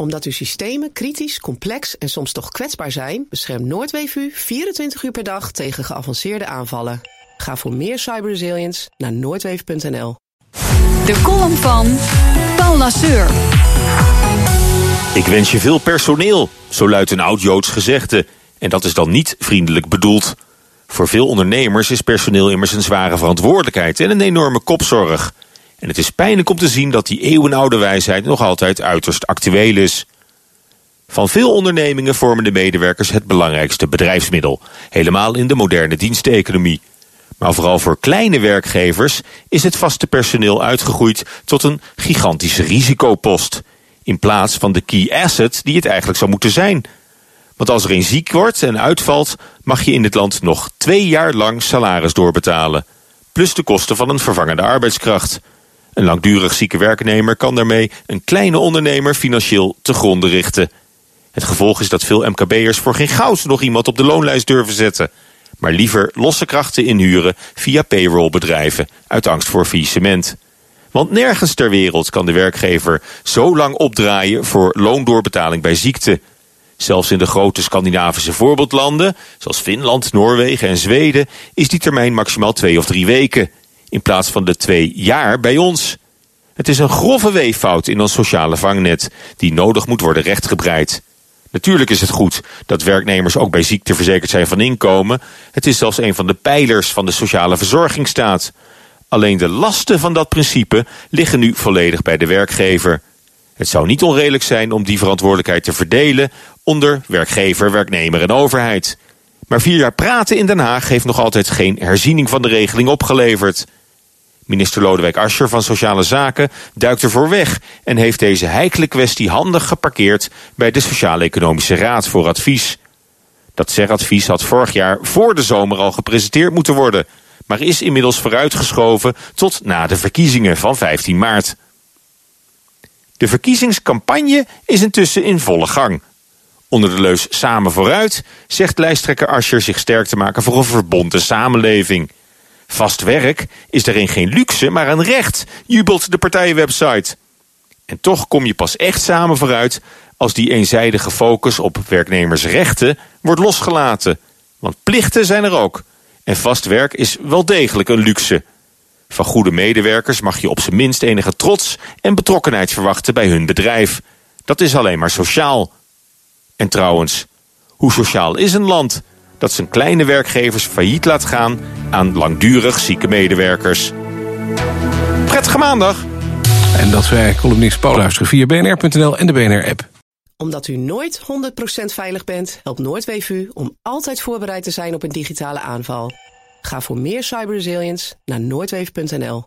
Omdat uw systemen kritisch, complex en soms toch kwetsbaar zijn, beschermt Noordweef u 24 uur per dag tegen geavanceerde aanvallen. Ga voor meer cyberresilience naar noordweef.nl. De column van Paul Lasseur. Ik wens je veel personeel, zo luidt een oud-Joods gezegde. En dat is dan niet vriendelijk bedoeld. Voor veel ondernemers is personeel immers een zware verantwoordelijkheid en een enorme kopzorg. En het is pijnlijk om te zien dat die eeuwenoude wijsheid nog altijd uiterst actueel is. Van veel ondernemingen vormen de medewerkers het belangrijkste bedrijfsmiddel, helemaal in de moderne diensteconomie. Maar vooral voor kleine werkgevers is het vaste personeel uitgegroeid tot een gigantische risicopost, in plaats van de key asset die het eigenlijk zou moeten zijn. Want als er een ziek wordt en uitvalt, mag je in dit land nog twee jaar lang salaris doorbetalen, plus de kosten van een vervangende arbeidskracht. Een langdurig zieke werknemer kan daarmee een kleine ondernemer financieel te gronden richten. Het gevolg is dat veel MKB'ers voor geen goud nog iemand op de loonlijst durven zetten. Maar liever losse krachten inhuren via payrollbedrijven uit angst voor faillissement. Want nergens ter wereld kan de werkgever zo lang opdraaien voor loondoorbetaling bij ziekte. Zelfs in de grote Scandinavische voorbeeldlanden, zoals Finland, Noorwegen en Zweden, is die termijn maximaal twee of drie weken in plaats van de twee jaar bij ons. Het is een grove weeffout in ons sociale vangnet die nodig moet worden rechtgebreid. Natuurlijk is het goed dat werknemers ook bij ziekte verzekerd zijn van inkomen. Het is zelfs een van de pijlers van de sociale verzorgingsstaat. Alleen de lasten van dat principe liggen nu volledig bij de werkgever. Het zou niet onredelijk zijn om die verantwoordelijkheid te verdelen onder werkgever, werknemer en overheid. Maar vier jaar praten in Den Haag heeft nog altijd geen herziening van de regeling opgeleverd. Minister Lodewijk Asscher van Sociale Zaken duikt ervoor weg en heeft deze heikele kwestie handig geparkeerd bij de Sociaal-Economische Raad voor advies. Dat CER-advies had vorig jaar voor de zomer al gepresenteerd moeten worden, maar is inmiddels vooruitgeschoven tot na de verkiezingen van 15 maart. De verkiezingscampagne is intussen in volle gang. Onder de leus Samen vooruit zegt lijsttrekker Asscher zich sterk te maken voor een verbonden samenleving. Vast werk is daarin geen luxe, maar een recht, jubelt de partijenwebsite. En toch kom je pas echt samen vooruit als die eenzijdige focus op werknemersrechten wordt losgelaten. Want plichten zijn er ook. En vast werk is wel degelijk een luxe. Van goede medewerkers mag je op zijn minst enige trots en betrokkenheid verwachten bij hun bedrijf. Dat is alleen maar sociaal. En trouwens, hoe sociaal is een land dat zijn kleine werkgevers failliet laat gaan aan langdurig zieke medewerkers? Prettige maandag! En dat wij columnist Paul luisteren via bnr.nl en de BNR-app. Omdat u nooit 100% veilig bent, helpt Noordweef u om altijd voorbereid te zijn op een digitale aanval. Ga voor meer cyberresilience naar noordweef.nl.